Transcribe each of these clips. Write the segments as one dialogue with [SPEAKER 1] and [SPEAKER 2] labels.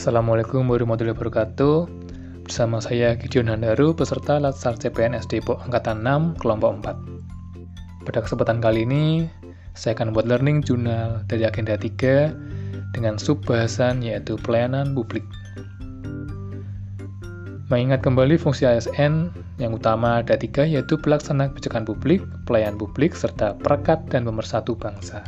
[SPEAKER 1] Assalamualaikum warahmatullahi wabarakatuh. Bersama saya Gideon Handaru, peserta Latsar CPNS Depok Angkatan 6, kelompok 4 Pada kesempatan kali ini, saya akan buat learning jurnal dari agenda 3 dengan sub bahasan yaitu pelayanan publik. Mengingat kembali fungsi ASN, yang utama ada tiga yaitu pelaksana kebijakan publik, pelayan publik, serta perekat dan pemersatu bangsa.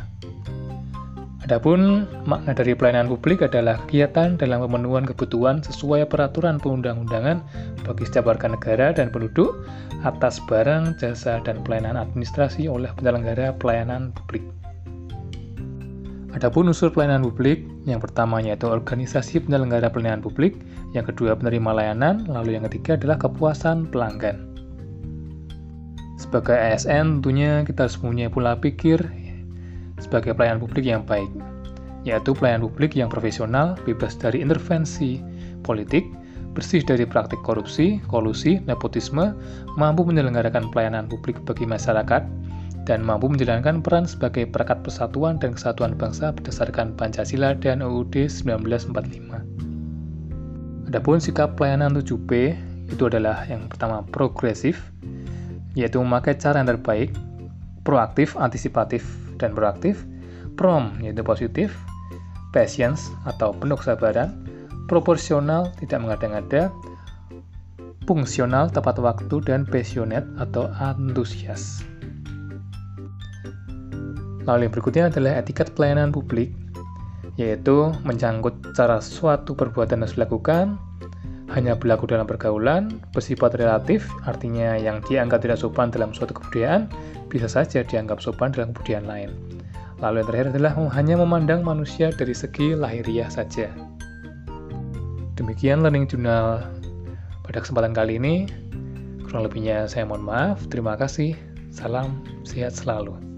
[SPEAKER 1] Adapun makna dari pelayanan publik adalah kegiatan dalam pemenuhan kebutuhan sesuai peraturan perundang-undangan bagi setiap warga negara dan penduduk atas barang, jasa, dan pelayanan administrasi oleh penyelenggara pelayanan publik. Adapun unsur pelayanan publik, yang pertama yaitu organisasi penyelenggara pelayanan publik, yang kedua penerima layanan, lalu yang ketiga adalah kepuasan pelanggan. Sebagai ASN, tentunya kita harus punya pola pikir sebagai pelayanan publik yang baik, yaitu pelayanan publik yang profesional, bebas dari intervensi politik, bersih dari praktik korupsi, kolusi, nepotisme, mampu menyelenggarakan pelayanan publik bagi masyarakat, dan mampu menjalankan peran sebagai perekat persatuan dan kesatuan bangsa berdasarkan Pancasila dan UUD 1945. Adapun sikap pelayanan 7P itu adalah yang pertama progresif, yaitu memakai cara yang terbaik, proaktif, antisipatif, dan proaktif, prom, yaitu positif, patience atau penuh kesabaran, proporsional, tidak mengada-ngada, fungsional, tepat waktu, dan passionate atau antusias. Lalu yang berikutnya adalah etiket pelayanan publik, yaitu mencangkut cara suatu perbuatan harus dilakukan, hanya berlaku dalam pergaulan, bersifat relatif, artinya yang dianggap tidak sopan dalam suatu kebudayaan, bisa saja dianggap sopan dalam kebudayaan lain. Lalu yang terakhir adalah hanya memandang manusia dari segi lahiriah saja. Demikian learning journal pada kesempatan kali ini. Kurang lebihnya saya mohon maaf. Terima kasih. Salam sehat selalu.